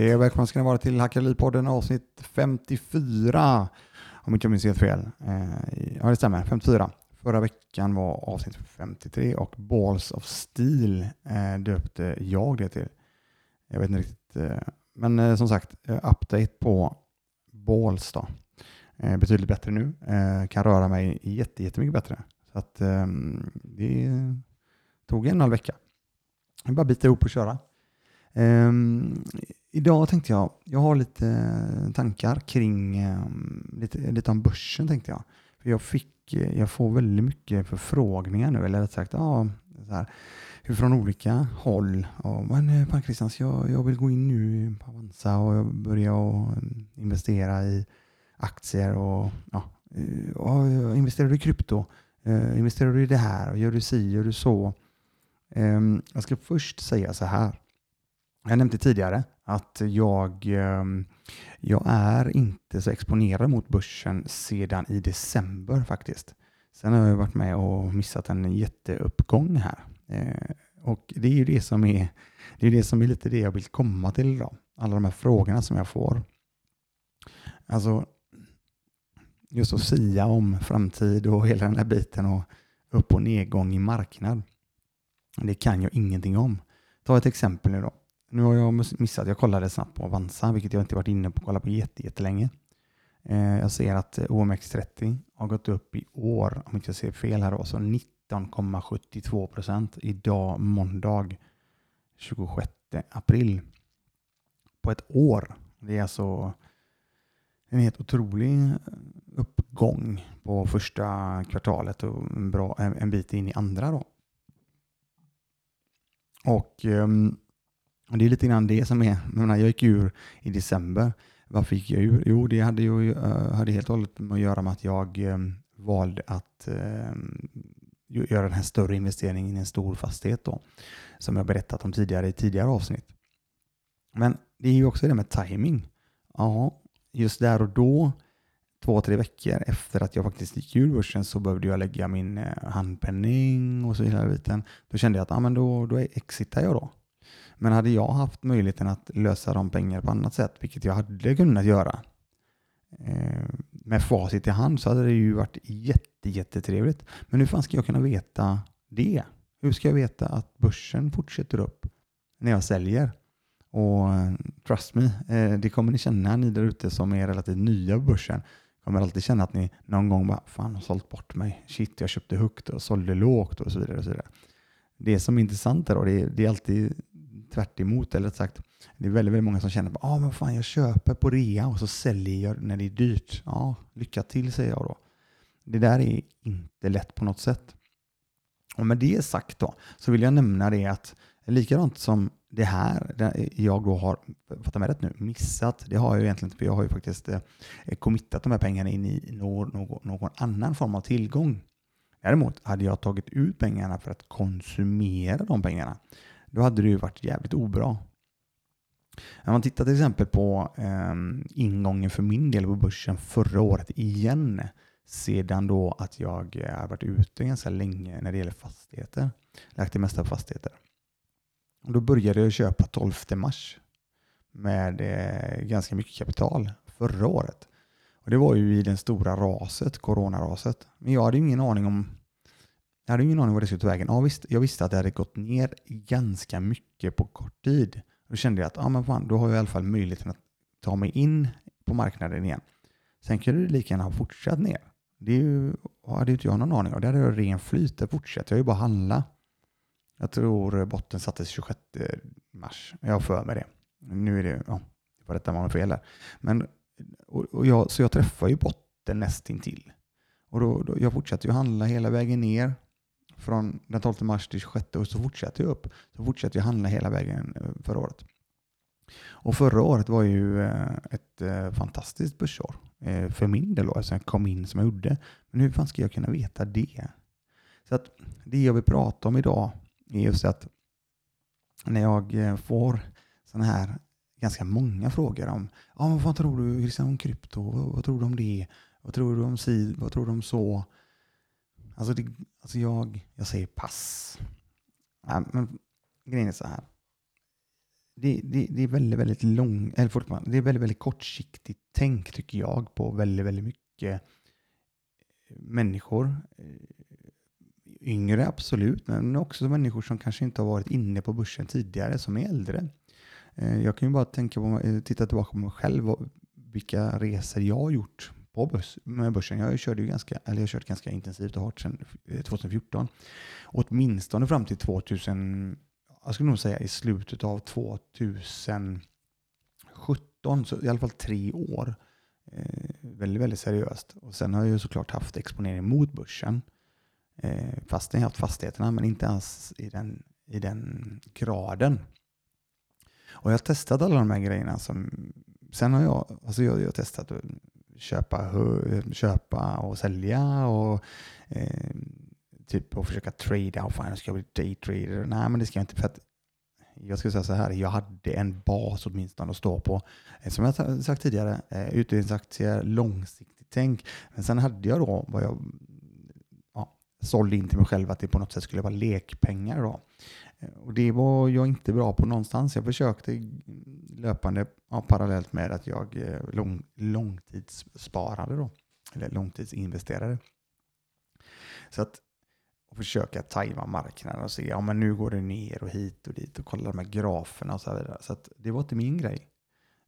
Hej och välkomna ska ni vara till Hackeripodden avsnitt 54. Om inte jag minns helt fel. Eh, ja, det stämmer. 54. Förra veckan var avsnitt 53 och Balls of Steel eh, döpte jag det till. Jag vet inte riktigt. Eh, men som sagt, update på Balls då. Betydligt bättre nu. Kan röra mig jättemycket bättre. Så att ehm, det tog en och en halv vecka. Jag bara bita ihop och köra. Um, idag tänkte jag, jag har lite tankar kring um, lite, lite om börsen tänkte jag. För jag, fick, jag får väldigt mycket förfrågningar nu, eller rätt sagt, ja, så här, från olika håll. Och, men eh, Pan Christians, jag, jag vill gå in nu på Avanza och börja och eh, investera i aktier och, ja, eh, och investerar du i krypto? Uh, investerar du i det här? Och gör du si? Gör du så? Um, jag ska först säga så här. Jag nämnde tidigare att jag, ehm, jag är inte så exponerad mot börsen sedan i december faktiskt. Sen har jag varit med och missat en jätteuppgång här. Eh, och det är ju det som är, det är det som är lite det jag vill komma till idag. Alla de här frågorna som jag får. Alltså, just att sia om framtid och hela den här biten och upp och nedgång i marknad. Det kan jag ingenting om. Ta ett exempel nu då. Nu har jag missat, jag kollade snabbt på Avanza, vilket jag inte varit inne på att kolla på jättelänge. Eh, jag ser att eh, OMX30 har gått upp i år, om inte jag ser fel här så 19,72 procent idag måndag 26 april. På ett år. Det är alltså en helt otrolig eh, uppgång på första kvartalet och en, bra, en bit in i andra. Då. Och um, och det är lite grann det som är, jag, menar, jag gick ur i december. Varför gick jag ur? Jo, det hade ju eh, hade helt och hållet med att göra med att jag eh, valde att eh, göra den här större investeringen i en stor fastighet då, som jag berättat om tidigare i tidigare avsnitt. Men det är ju också det med timing. Ja, just där och då, två, tre veckor efter att jag faktiskt gick ur börsen så behövde jag lägga min handpenning och så vidare. Då kände jag att ah, men då, då exitar jag då. Men hade jag haft möjligheten att lösa de pengar på annat sätt, vilket jag hade kunnat göra, eh, med facit i hand så hade det ju varit jätte, jättetrevligt. Men hur fan ska jag kunna veta det? Hur ska jag veta att börsen fortsätter upp när jag säljer? Och eh, trust me, eh, det kommer ni känna ni där ute som är relativt nya på börsen. kommer alltid känna att ni någon gång bara, fan har sålt bort mig. Shit, jag köpte högt och sålde lågt och så vidare. Och så vidare. Det som är intressant är då, det är, det är alltid tvärt emot, eller sagt, det är väldigt, väldigt många som känner att ah, men fan, jag köper på rea och så säljer jag när det är dyrt. Ja, lycka till säger jag då. Det där är inte lätt på något sätt. Och med det sagt då, så vill jag nämna det att likadant som det här, där jag då har, fatta mig rätt nu, missat, det har jag egentligen inte, för jag har ju faktiskt eh, committat de här pengarna in i någon, någon, någon annan form av tillgång. Däremot hade jag tagit ut pengarna för att konsumera de pengarna, då hade det ju varit jävligt obra. När man tittar till exempel på eh, ingången för min del på börsen förra året igen, sedan då att jag eh, har varit ute ganska länge när det gäller fastigheter, lagt det mesta på fastigheter. Och då började jag köpa 12 mars med eh, ganska mycket kapital förra året. Och Det var ju i det stora raset, coronaraset. Men jag hade ingen aning om jag hade ingen aning vad det skulle ta vägen. Ja, visst, jag visste att det hade gått ner ganska mycket på kort tid. Då kände jag att ja, men fan, då har jag i alla fall möjligheten att ta mig in på marknaden igen. Sen kunde det lika gärna ha fortsatt ner. Det är ju, hade inte jag någon aning om. Det hade jag ren flyt. Det fortsatte jag ju bara handla. Jag tror botten sattes 26 mars. Jag har för mig det. Nu är det, ja, det var detta man fel där. Men, och, och jag, så jag träffar ju botten nästintill. Och då, då, jag fortsatte ju handla hela vägen ner från den 12 mars till 26 och så fortsätter jag upp. Så fortsätter jag handla hela vägen eh, förra året. Och förra året var ju eh, ett eh, fantastiskt börsår för min del då, alltså jag kom in som jag gjorde. Men hur fan ska jag kunna veta det? Så att det jag vill prata om idag är just att när jag får sådana här ganska många frågor om ah, vad tror du Christian, om krypto? Vad tror du om det? Vad tror du om si? Vad tror du om så? Alltså, det, alltså jag, jag säger pass. Ja, men grejen är så här. det, det, det är väldigt, väldigt lång, eller fortfarande, det är väldigt, väldigt kortsiktigt tänk tycker jag på väldigt, väldigt mycket eh, människor. Eh, yngre absolut, men också människor som kanske inte har varit inne på börsen tidigare, som är äldre. Eh, jag kan ju bara tänka på, titta tillbaka på mig själv, vilka resor jag har gjort på börs, med börsen. Jag körde ju ganska, eller jag har kört ganska intensivt och hårt sedan eh, 2014. Och åtminstone fram till 2000, jag skulle nog säga i slutet av 2017, så i alla fall tre år. Eh, väldigt, väldigt seriöst. Och sen har jag ju såklart haft exponering mot börsen. Eh, fastän jag har haft fastigheterna, men inte ens i den, i den graden. Och jag har testat alla de här grejerna. Som, sen har jag, alltså jag, jag har testat köpa, köpa och sälja och eh, typ och försöka trada. Oh, fan, ska jag bli daytrader? Nej, men det ska jag inte. För att jag ska säga så här, jag hade en bas åtminstone att stå på. Eh, som jag sagt tidigare, eh, utdelningsaktier, långsiktigt tänk. Men sen hade jag då vad jag ja, sålde in till mig själv att det på något sätt skulle vara lekpengar. Då. Eh, och det var jag inte bra på någonstans. Jag försökte löpande ja, parallellt med att jag eh, lång, långtidssparade då, eller långtidsinvesterade. Så att och försöka tajma marknaden och se, ja men nu går det ner och hit och dit och kolla de här graferna och så vidare. Så att det var inte min grej.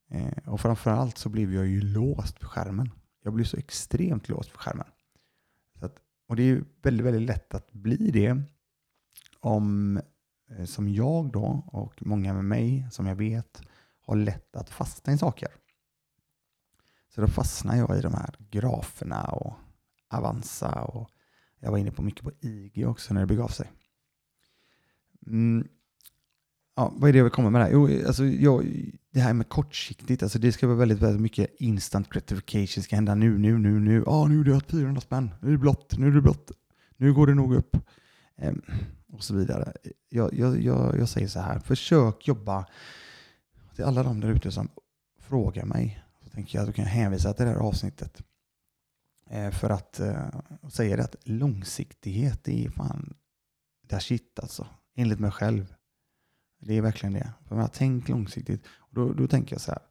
Eh, och framförallt så blev jag ju låst på skärmen. Jag blev så extremt låst på skärmen. Så att, och det är väldigt, väldigt lätt att bli det om, Eh, som jag då och många med mig som jag vet har lätt att fastna i saker. Så då fastnar jag i de här graferna och Avanza och jag var inne på mycket på IG också när det begav sig. Mm. Ja, vad är det jag vill komma med där? Jo, alltså, jag, det här med kortsiktigt, alltså det ska vara väldigt, väldigt mycket instant gratification, ska hända nu, nu, nu, nu. Ja, nu är det 400 spänn, nu är det blått, nu är det blått, nu går det nog upp. Ehm, och så vidare. Jag, jag, jag, jag säger så här, försök jobba till alla de där ute som frågar mig. Så tänker jag att du kan hänvisa till det här avsnittet. Eh, för att eh, säga det att långsiktighet är fan det är shit alltså. Enligt mig själv. Det är verkligen det. För jag tänkt långsiktigt. Och då, då tänker jag så här.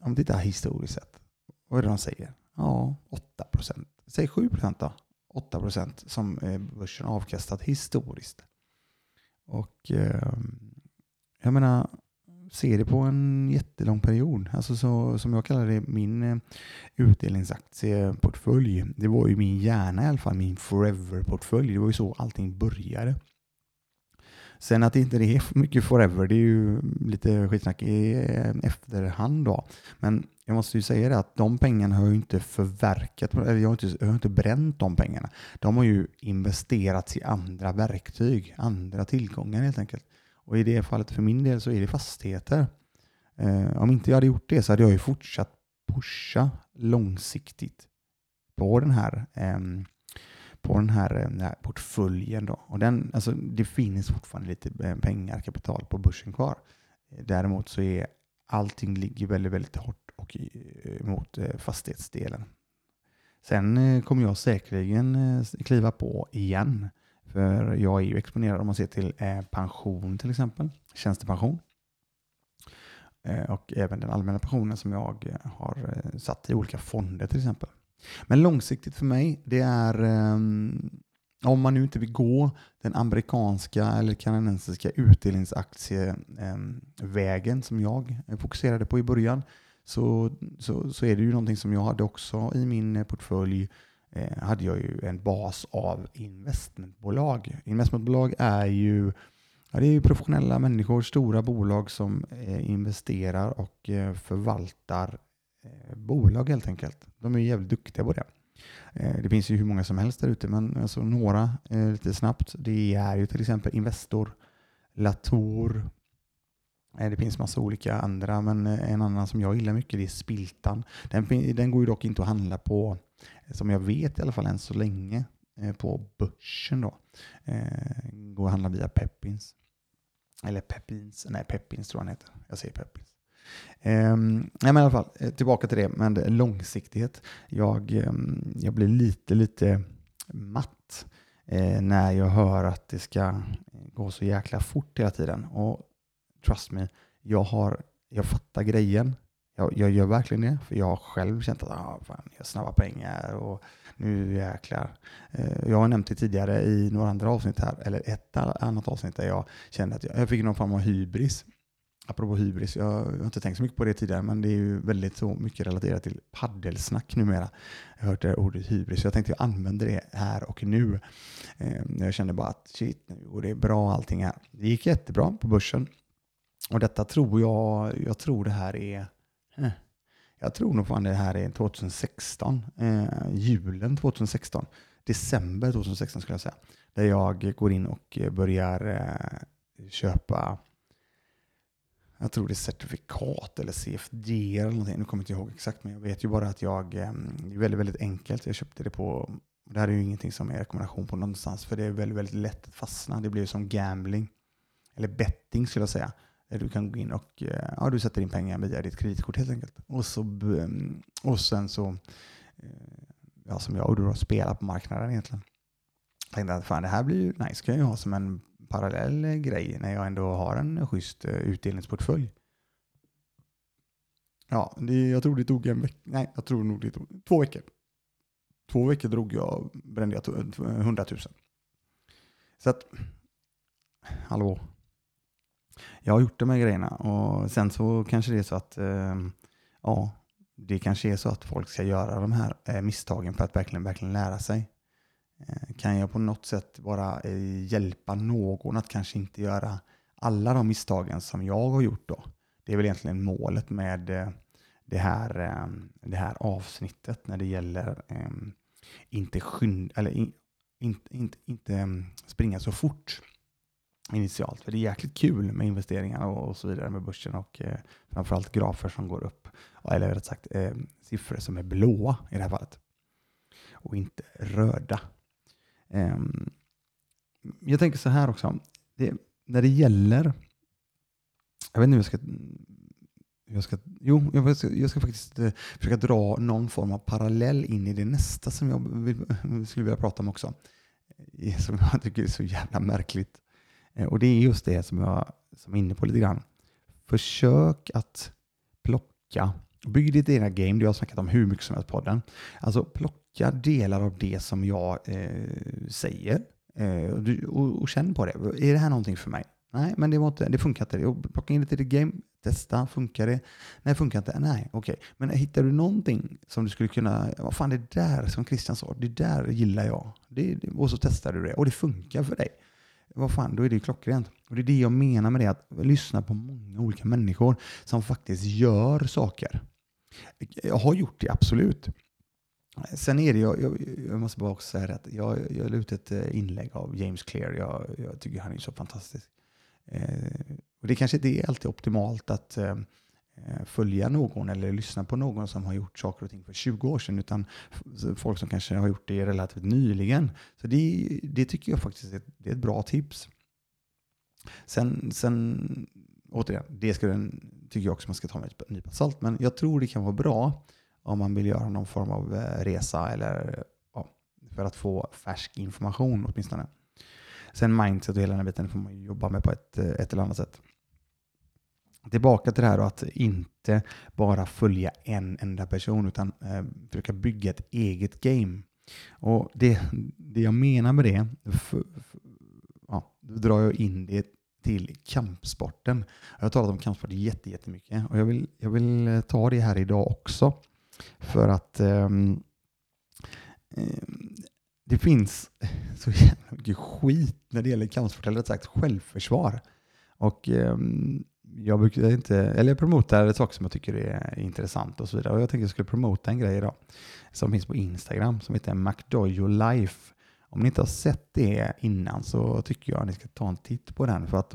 Om det är historiskt sett. Vad är det de säger? Ja, 8 procent. Säg 7 procent då. 8 procent som eh, börsen avkastat historiskt. Och eh, jag menar, se det på en jättelång period. Alltså så, som jag kallar det, min eh, utdelningsaktieportfölj. Det var ju min hjärna i alla fall, min forever-portfölj. Det var ju så allting började. Sen att det inte är för mycket forever, det är ju lite skitsnack i eh, efterhand då. Men jag måste ju säga det att de pengarna har ju inte förverkat, eller jag har inte, jag har inte bränt de pengarna. De har ju investerats i andra verktyg, andra tillgångar helt enkelt. Och i det fallet för min del så är det fastigheter. Eh, om inte jag hade gjort det så hade jag ju fortsatt pusha långsiktigt på den här, eh, på den här, eh, den här portföljen. Då. Och den, alltså, det finns fortfarande lite eh, pengar, kapital på börsen kvar. Däremot så är allting ligger väldigt, väldigt hårt och eh, mot fastighetsdelen. Sen kommer jag säkerligen kliva på igen för jag är ju exponerad om man ser till pension till exempel, tjänstepension. Och även den allmänna pensionen som jag har satt i olika fonder till exempel. Men långsiktigt för mig, det är ehm, om man nu inte vill gå den amerikanska eller kanadensiska utdelningsaktievägen ehm, som jag fokuserade på i början så, så, så är det ju någonting som jag hade också i min portfölj eh, hade jag ju en bas av investmentbolag. Investmentbolag är ju Ja, det är ju professionella människor, stora bolag som eh, investerar och eh, förvaltar Eh, bolag helt enkelt. De är jävligt duktiga på det. Eh, det finns ju hur många som helst där ute, men alltså några eh, lite snabbt. Det är ju till exempel Investor, Latour, eh, det finns massa olika andra, men eh, en annan som jag gillar mycket det är Spiltan. Den, den går ju dock inte att handla på eh, som jag vet i alla fall än så länge eh, på börsen då. Eh, går att handla via Peppins. Eller Peppins, nej Peppins tror jag han heter. Jag säger Peppins. Um, nej, men i alla fall, eh, tillbaka till det med långsiktighet. Jag, um, jag blir lite, lite matt eh, när jag hör att det ska gå så jäkla fort hela tiden. Och trust me, jag, har, jag fattar grejen. Jag, jag gör verkligen det, för jag har själv känt att ah, fan, jag har snabba pengar och nu jäklar. Eh, jag har nämnt det tidigare i några andra avsnitt här, eller ett annat avsnitt där jag kände att jag, jag fick någon form av hybris. Apropå hybris, jag har inte tänkt så mycket på det tidigare, men det är ju väldigt så mycket relaterat till paddelsnack numera. Jag har hört det ordet hybris, jag tänkte jag använder det här och nu. Ehm, jag kände bara att shit, nu går det bra allting här. Det gick jättebra på börsen. Och detta tror jag, jag tror det här är, eh, jag tror nog fan det här är 2016, eh, julen 2016, december 2016 skulle jag säga. Där jag går in och börjar eh, köpa jag tror det är certifikat eller CFD eller någonting. Nu kommer jag inte ihåg exakt, men jag vet ju bara att jag, ehm, det är väldigt, väldigt enkelt. Jag köpte det på, det här är ju ingenting som är rekommendation på någonstans, för det är väldigt, väldigt lätt att fastna. Det blir som gambling, eller betting skulle jag säga. Där du kan gå in och eh, ja, du sätter in pengar via ditt kreditkort helt enkelt. Och, så, ehm, och sen så, eh, ja, som jag gjorde då, spelar på marknaden egentligen. Jag tänkte att fan, det här blir ju nice, kan jag ju ha som en parallell grej när jag ändå har en schysst eh, utdelningsportfölj. Ja, det, jag tror det tog en vecka. Nej, jag tror nog det tog två veckor. Två veckor drog jag, brände jag 100 000. Så att, hallå. Jag har gjort de här grejerna och sen så kanske det är så att, eh, ja, det kanske är så att folk ska göra de här eh, misstagen för att verkligen, verkligen lära sig. Eh, kan jag på något sätt bara eh, hjälpa någon att kanske inte göra alla de misstagen som jag har gjort då? Det är väl egentligen målet med eh, det här, det här avsnittet när det gäller ehm, inte, skynd, eller in, inte, inte, inte springa så fort initialt. För det är jäkligt kul med investeringar och, så vidare med börsen och eh, framförallt grafer som går upp. Eller rätt sagt eh, siffror som är blåa i det här fallet. Och inte röda. Ehm, jag tänker så här också. Det, när det gäller... Jag vet inte hur jag ska... Jag ska, jo, jag ska, jag ska faktiskt eh, försöka dra någon form av parallell in i det nästa som jag vill, skulle vilja prata om också. Eh, som jag tycker är så jävla märkligt. Eh, och det är just det som jag som är inne på lite grann. Försök att plocka, bygg ditt egna game, det har jag snackat om hur mycket som helst på podden. Alltså plocka delar av det som jag eh, säger eh, och, och, känn på det. Är det här någonting för mig? Nej, men det, var inte, det funkar inte. Plocka in det till ditt game, testa, funkar det? Nej, funkar inte. Nej, okej. Okay. Men hittar du någonting som du skulle kunna, vad fan det där som Christian sa, det där gillar jag. Det, och så testar du det och det funkar för dig. Vad fan, då är det klockrent. Och det är det jag menar med det, att lyssna på många olika människor som faktiskt gör saker. Jag har gjort det, absolut. Sen är det, jag, jag, jag måste bara också säga att jag, jag la ut ett eh, inlägg av James Clear. Jag, jag tycker han är så fantastisk. Eh, och det kanske inte är alltid optimalt att eh, eh följa någon eller lyssna på någon som har gjort saker och ting för 20 år sedan, utan folk som kanske har gjort det relativt nyligen. Så det, det tycker jag faktiskt är, det är ett bra tips. Sen, sen återigen, det ska den, tycker jag också man ska ta med ett nypa salt, men jag tror det kan vara bra om man vill göra någon form av eh, resa eller ja, för att få färsk information åtminstone. Sen mindset och hela den här biten får man jobba med på ett, eh, ett eller annat sätt. Tillbaka till det här att inte bara följa en enda person utan eh, försöka bygga ett eget game. Och det, det jag menar med det, för, för, ja, då drar jag in det till kampsporten. Jag har talat om kampsport jättemycket och jag vill, jag vill eh, ta det här idag också. För att um, det finns så jävla mycket skit när det gäller kampsport, eller rätt sagt självförsvar. Och um, jag brukar inte, eller jag promotar saker som jag tycker är intressant och så vidare. Och jag tänkte jag skulle promota en grej idag som finns på Instagram som heter McDojo Life. Om ni inte har sett det innan så tycker jag att ni ska ta en titt på den. För att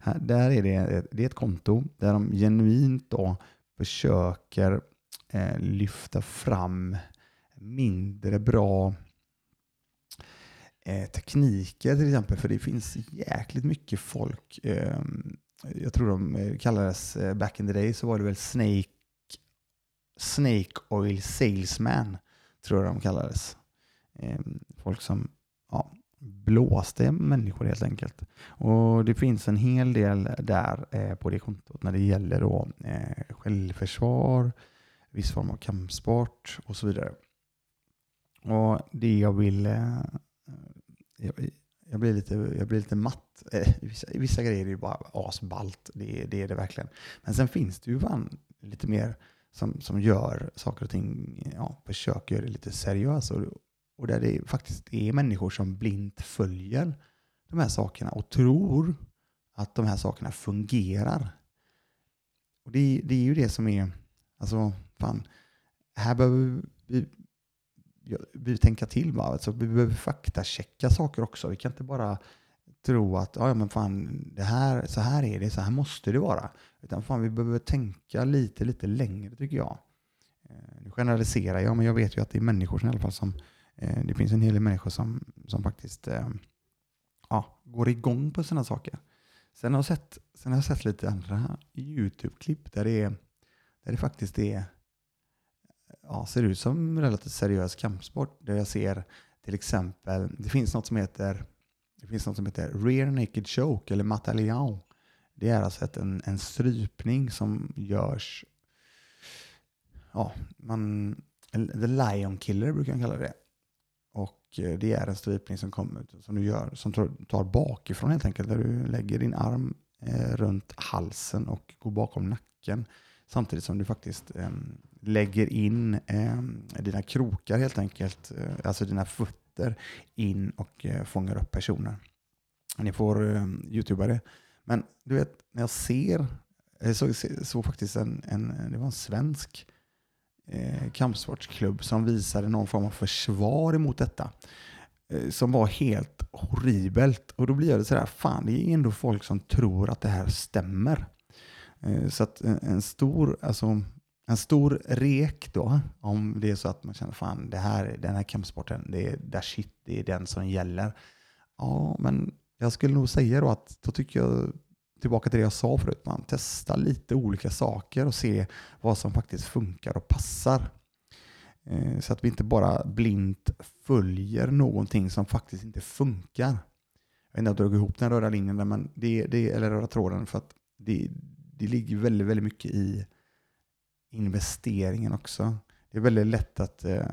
här, där är det, det är ett konto där de genuint då försöker eh, lyfta fram mindre bra eh, tekniker till exempel. För det finns jäkligt mycket folk. Eh, jag tror de eh, kallades, eh, back in the day så var det väl Snake, Snake Oil Salesman, tror jag de kallades. Ehm, folk som, ja, blåste människor helt enkelt. Och det finns en hel del där eh, på det kontot när det gäller då, eh, självförsvar, viss form av kampsport och så vidare. Och det jag vill... Eh, jag, jag, blir lite, jag blir lite matt. Eh, vissa, vissa grejer är ju bara asballt, det, det är det verkligen. Men sen finns det ju fan lite mer som, som gör saker och ting, ja, försöker göra det lite seriöst. Och, och där det faktiskt är människor som blint följer de här sakerna och tror att de här sakerna fungerar. Och det, det är ju det som är, alltså fan, här behöver vi, vi tänka till. Va? Alltså, vi behöver faktachecka saker också. Vi kan inte bara tro att ja, men fan, det här, så här är det, så här måste det vara. Utan fan, vi behöver tänka lite, lite längre tycker jag. Eh, nu generaliserar jag, men jag vet ju att det är människor i alla fall som Eh, det finns en hel del människor som, som faktiskt eh, ja, går igång på sådana saker. Sen har, jag sett, sen har jag sett lite andra YouTube-klipp där det, är, där det faktiskt är, ja, ser ut som relativt seriös kampsport. Där jag ser till exempel, det finns något som heter, det finns något som heter rear naked choke eller mataliao. Det är alltså ett, en, en strypning som görs, ja, man, the lion killer brukar man kalla det. Och eh, det är en strypning som, kommer, som du gör, som tar bakifrån helt enkelt. Där du lägger din arm eh, runt halsen och går bakom nacken. Samtidigt som du faktiskt ehm, lägger in ehm, dina krokar helt enkelt, eh, alltså dina fötter in och fångar upp personer. Ni får ehm, youtuba det. Men du vet, när jag ser, jag såg, såg faktiskt en, en, det var en svensk eh, kampsportsklubb som visade någon form av försvar emot detta. Eh, som var helt horribelt. Och då blir det sådär, fan det är ändå folk som tror att det här stämmer. Eh, så att en, stor, alltså, en stor rek då, om det är så att man känner fan det här, den här kampsporten, det är där shit, det är den som gäller. Ja, men jag skulle nog säga då att då tycker jag tillbaka till det jag sa förut, man testar lite olika saker och ser vad som faktiskt funkar och passar. Eh, så att vi inte bara blint följer någonting som faktiskt inte funkar. Jag vet inte om jag drog ihop den röda linjen där, men det, det, eller röda tråden, för att det, det ligger väldigt, väldigt mycket i investeringen också. Det är väldigt lätt att eh,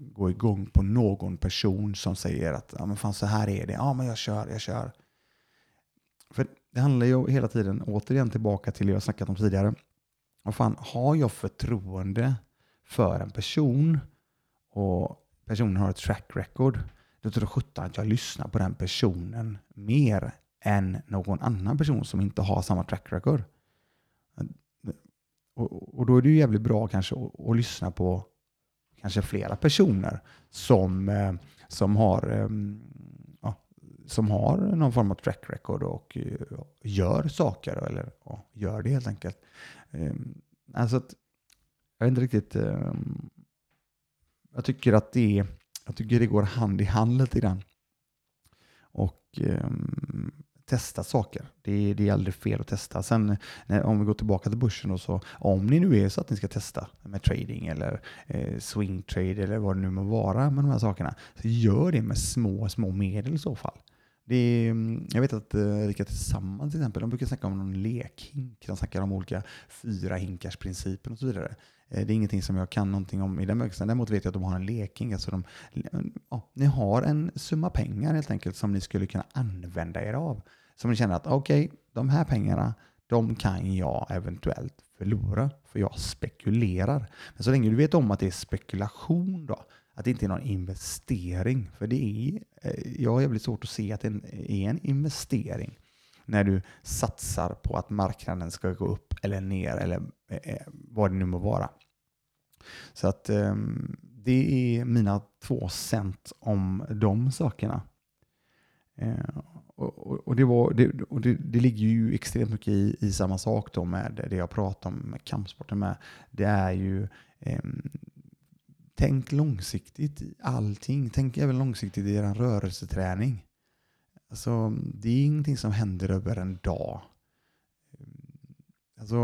gå igång på någon person som säger att ja, men fan, så här är det. Ja, men jag kör, jag kör. För det handlar ju hela tiden, återigen tillbaka till det jag snackat om tidigare. Vad fan, har jag förtroende för en person och personen har ett track record, då tror sjutton att jag lyssnar på den personen mer än någon annan person som inte har samma track record. Och, och då är det ju jävligt bra kanske att, att lyssna på kanske flera personer som, eh, som har ehm, som har någon form av track record och eh, gör saker, eller uh, gör det helt enkelt. Ehm, alltså att, jag vet inte riktigt. Ehm, jag tycker att det, jag tycker det går hand i hand lite grann. Och ehm, testa saker. Det, det, är aldrig fel att testa. Sen när, om vi går tillbaka till börsen och så, om ni nu är så att ni ska testa med trading eller eh, swing trade eller vad det nu må vara med de här sakerna, så gör det med små, små medel i så fall. Det är, mm, jag vet att eh, Erika Tillsammans till exempel, de brukar snacka om någon lekhink. De snackar om olika fyra hinkars principen och så vidare. Eh, det är ingenting som jag kan någonting om i den bemärkelsen. Däremot vet jag att de har en lekhink. Alltså de, ja, ni har en summa pengar helt enkelt som ni skulle kunna använda er av. Som ni känner att okej, okay, de här pengarna, de kan jag eventuellt förlora. För jag spekulerar. Men så länge du vet om att det är spekulation då, att det inte är någon investering. För det är, eh, jag har jävligt svårt att se att det är en investering när du satsar på att marknaden ska gå upp eller ner eller eh, eh, vad det nu må vara. Så att ehm, det är mina två cent om de sakerna. Och, det, var, det, och det, det, ligger ju extremt mycket i, i samma sak då med det jag pratar om med kampsporten med. Det är ju ehm, Tänk långsiktigt i allting. Tänk även långsiktigt i er rörelseträning. Alltså, det är ingenting som händer över en dag. Alltså,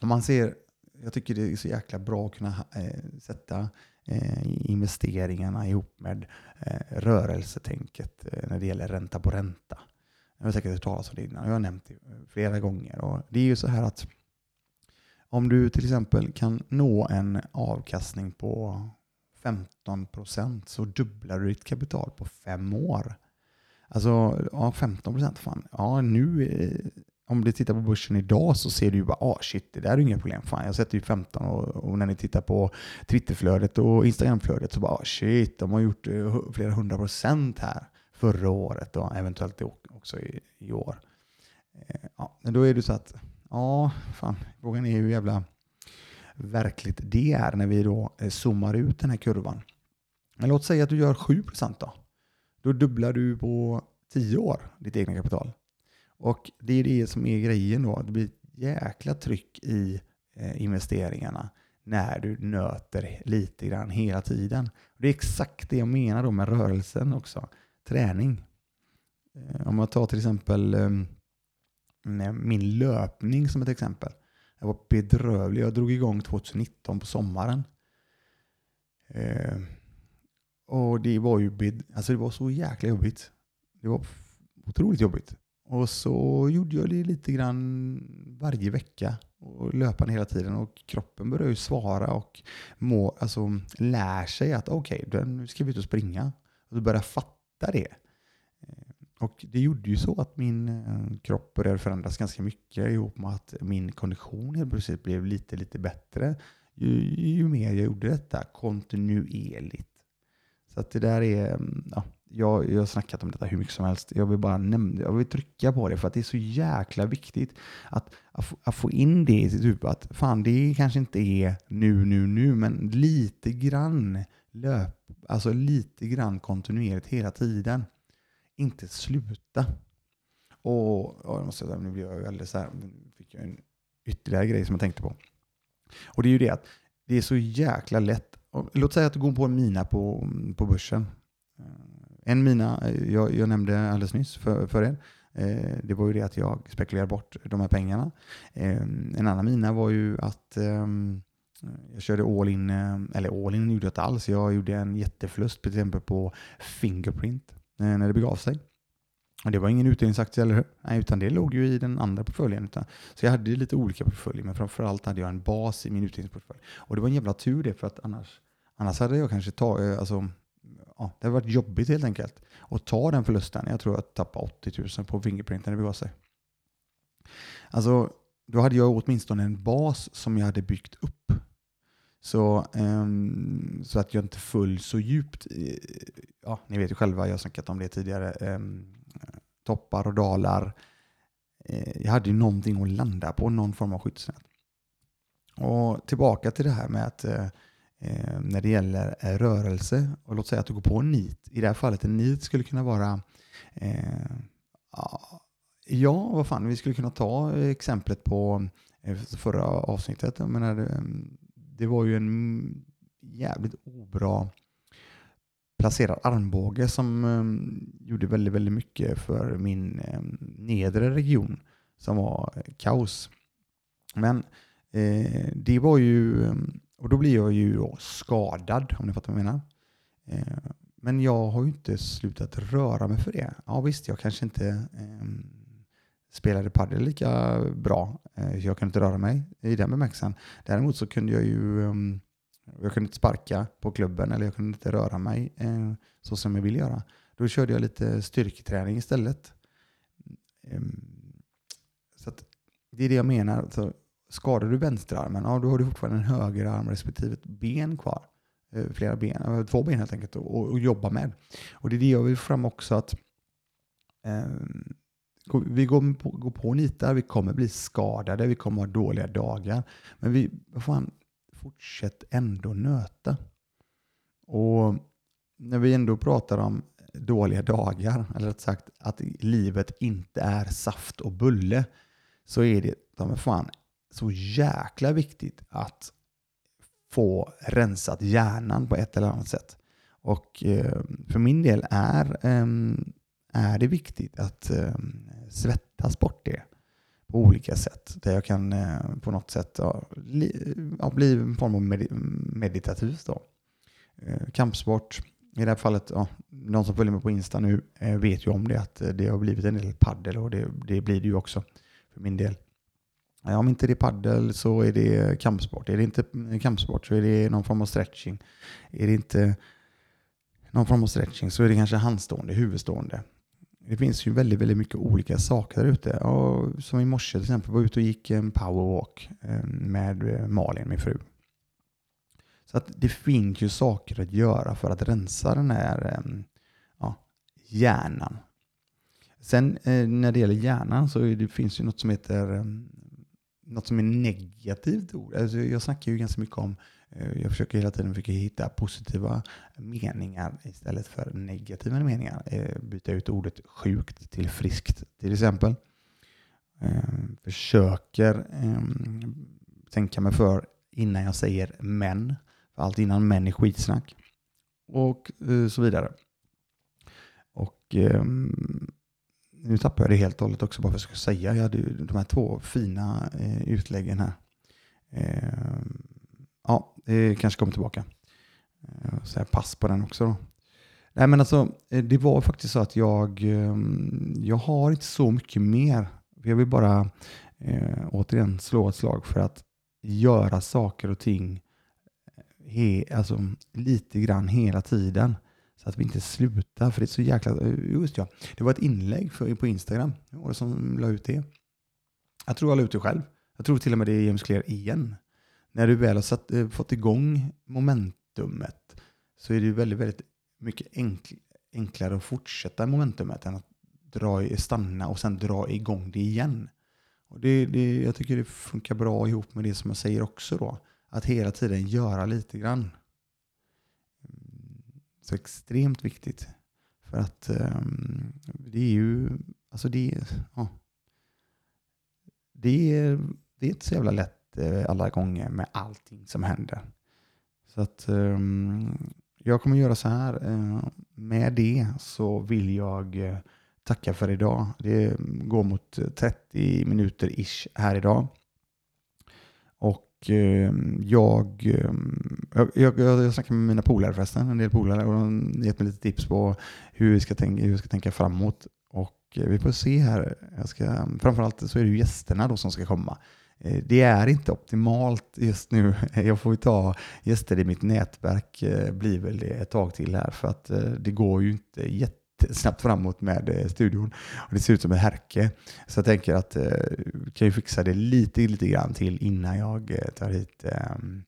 om man ser, jag tycker det är så jäkla bra att kunna eh, sätta eh, investeringarna ihop med eh, rörelsetänket eh, när det gäller ränta på ränta. Jag har säkert hört talas om det innan, jag har nämnt det flera gånger. Och det är ju så här att om du till exempel kan nå en avkastning på 15 procent så dubblar du ditt kapital på fem år. Alltså, ja, 15 procent, fan. Ja, nu, eh, om du tittar på börsen idag så ser du ju bara, ah shit, det där är inga problem. Fan, jag sätter ju 15 och, och när ni tittar på Twitterflödet och Instagramflödet så bara, ah, shit, de har gjort eh, flera hundra procent här förra året och eventuellt också i, i år. Eh, ja, men då är det så att, ja, fan, frågan är hur jävla verkligt det är när vi då eh, zoomar ut den här kurvan. Men låt säga att du gör 7 då. Då dubblar du på 10 år ditt egna kapital. Och det är det som är grejen då. Det blir ett jäkla tryck i eh, investeringarna när du nöter lite grann hela tiden. Det är exakt det jag menar då med rörelsen också. Träning. Eh, om man tar till exempel ehm, min löpning som ett exempel. Jag var bedrövlig. Jag drog igång 2019 på sommaren. Eh, och det var ju alltså det var så jäkla jobbigt. Det var otroligt jobbigt. Och så gjorde jag det lite grann varje vecka och löpande hela tiden och kroppen började ju svara och må, alltså, lär sig att okej, okay, nu ska vi ut och springa. Och så börjar fatta det. Och det gjorde ju så att min eh, kropp började förändras ganska mycket ihop med att min kondition helt plötsligt blev lite, lite bättre ju, ju mer jag gjorde detta kontinuerligt. Så att det där är, mm, ja, jag, jag har snackat om detta hur mycket som helst. Jag vill bara nämna, jag vill trycka på det för att det är så jäkla viktigt att, att, att få in det i sitt huvud. Att fan, det kanske inte är nu, nu, nu, men lite grann löp, alltså lite grann kontinuerligt hela tiden inte sluta. Och ja, jag måste säga, nu blir jag väldigt så här, fick jag en ytterligare grej som jag tänkte på. Och det är ju det att det är så jäkla lätt. Låt säga att du går på en mina på, på börsen. Eh, en mina, eh, jag, jag nämnde alldeles nyss för, för er, eh, det var ju det att jag spekulerade bort de här pengarna. Eh, en annan mina var ju att ehm, jag körde all in, eller all in gjorde jag inte alls. Jag gjorde en jätteförlust till exempel på Fingerprint. Eh, när det begav sig. Och det var ingen utdelningsaktie, eller hur? Nej, utan det låg ju i den andra portföljen. Utan, så jag hade lite olika portföljer, men framförallt hade jag en bas i min utdelningsportfölj. Och det var en jävla tur det, för att annars, annars hade jag kanske tagit, eh, alltså, ja, det hade varit jobbigt helt enkelt att ta den förlusten. Jag tror jag tappade 80 000 på Fingerprint när det begav sig. Alltså, då hade jag åtminstone en bas som jag hade byggt upp så, um, så att jag inte föll så djupt. i, Ja, ni vet ju själva, jag har snackat om det tidigare. Um, toppar och dalar. Uh, jag hade ju någonting att landa på, någon form av skyddsnät. Och tillbaka till det här med att uh, när det gäller eh, rörelse, och låt säga att du går på en nit. I det här fallet en nit skulle kunna vara Ja, vad fan, vi skulle kunna ta exemplet på förra avsnittet. Jag menar, det var ju en jävligt obra placerad armbåge som ehm, gjorde väldigt, väldigt mycket för min ehm, nedre region som var eh, kaos. Men eh, det var ju, ehm, och då blir jag ju då skadad om ni fattar vad jag menar. Eh, men jag har ju inte slutat röra mig för det. Ja visst, jag kanske inte eh, spelade padel lika bra. Eh, jag kunde inte röra mig i den bemärkelsen. Däremot så kunde jag ju ehm, jag kunde inte sparka på klubben eller jag kunde inte röra mig eh, så som jag ville göra. Då körde jag lite styrketräning istället. Ehm, så det är det jag menar. Så skadar du vänsterarmen, ja, då har du fortfarande en högerarm respektive ett ben kvar. Eh, flera ben, två ben helt enkelt att jobba med. Och det är det jag vill fram också att um, vi går på, går på nitar, vi kommer bli skadade, vi kommer ha dåliga dagar. Men vi fan, fortsätt ändå nöta. Och när vi ändå pratar om dåliga dagar, eller rätt sagt att livet inte är saft och bulle, så är det de fan så jäkla viktigt att få rensat hjärnan på ett eller annat sätt. Och eh, för min del är eh, är det viktigt att eh, svettas bort det på olika sätt. Där jag kan eh, på något sätt ja, li, ja, bli en form av med, meditativt. Då. eh, kampsport. I det här fallet, ja, de som följer mig på Insta nu eh, vet ju om det, att eh, det har blivit en del paddel och det, det blir det ju också för min del. Om inte det är paddel så är det kampsport. Är det inte kampsport så är det någon form av stretching. Är det inte någon form av stretching så är det kanske handstående, huvudstående. Det finns ju väldigt, väldigt mycket olika saker där ute. som i morse till exempel, var ute och gick en powerwalk eh, med eh, Malin, min fru. Så att det finns ju saker att göra för att rensa den här eh, ja, hjärnan. Sen när det gäller hjärnan så det finns ju något som heter något som är negativt ord. Alltså jag snackar ju ganska mycket om Eh, jag försöker hela tiden försöka hitta positiva meningar istället för negativa meningar. Eh, byta ut ordet sjukt till friskt till exempel. Eh, försöker ehm, tänka mig för innan jag säger men. För allt innan män är skitsnack. Och så vidare. Och ehm, nu tappar jag det helt och hållet också bara för att jag ska säga. Jag hade ju de här två fina utläggen här. Ehm, Ja, det kanske kommer tillbaka. Eh, så jag pass på den också då. Nej men alltså, eh, det var faktiskt så att jag, ehm, jag har inte så mycket mer. Jag vill bara eh, återigen slå ett slag för att göra saker och ting eh, he, alltså, lite grann hela tiden. Så att vi inte slutar. För det är så jäkla... Just ja, det var ett inlägg för, på Instagram. Det var det som la ut det. Jag tror jag la ut det själv. Jag tror till och med det är James Clear igen när du väl har satt, eh, fått igång momentumet så är det väldigt, väldigt mycket enkl, enklare att fortsätta momentumet än att dra, stanna och sen dra igång det igen. Och det, det, jag tycker det funkar bra ihop med det som jag säger också då. Att hela tiden göra lite grann. Mm, så extremt viktigt. För att um, det är ju, alltså det, ja, det, är, det är inte så jävla lätt Eh, alla gånger med allting som händer. Så att um, jag kommer göra så här. Uh, med det så vill jag uh, tacka för idag. Det går mot 30 minuter ish här idag. Och uh, jag, ehm, jag, jag, jag snackar med mina polare förresten, en del polare, och de har gett mig lite tips på hur vi ska tänka, hur vi ska tänka framåt. Och vi får se här. Jag ska, framförallt så är det ju gästerna då som ska komma. Eh, det är inte optimalt just nu. Jag får ju ta gäster i mitt nätverk, eh, blir väl det ett tag till här, för att eh, det går ju inte jättesnabbt framåt med studion. Och det ser ut som en härke. Så jag tänker att vi kan ju fixa det lite, lite grann till innan jag tar hit um,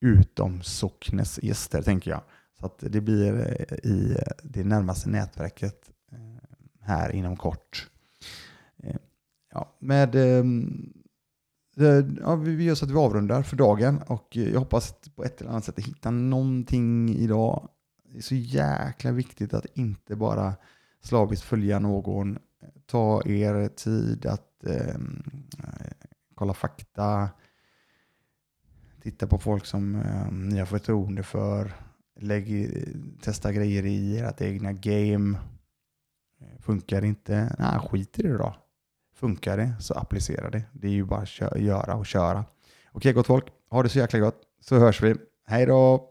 utom socknes gäster, tänker jag. Så att det blir i det närmaste nätverket här inom kort. Ja, med ehm, Eh, ja, vi gör så att vi avrundar för dagen och eh, jag hoppas på ett eller annat sätt att hitta någonting idag. Det är så jäkla viktigt att inte bara slaviskt följa någon. Ta er tid att ehm, eh, kolla fakta. Titta på folk som eh, ni har förtroende för. Lägg, testa grejer i ert egna game. Eh, funkar det inte? Nej, skit i det då. Funkar det så applicera det. Det är ju bara att göra och köra. Okej gott folk, ha det så jäkla gott så hörs vi. Hej då!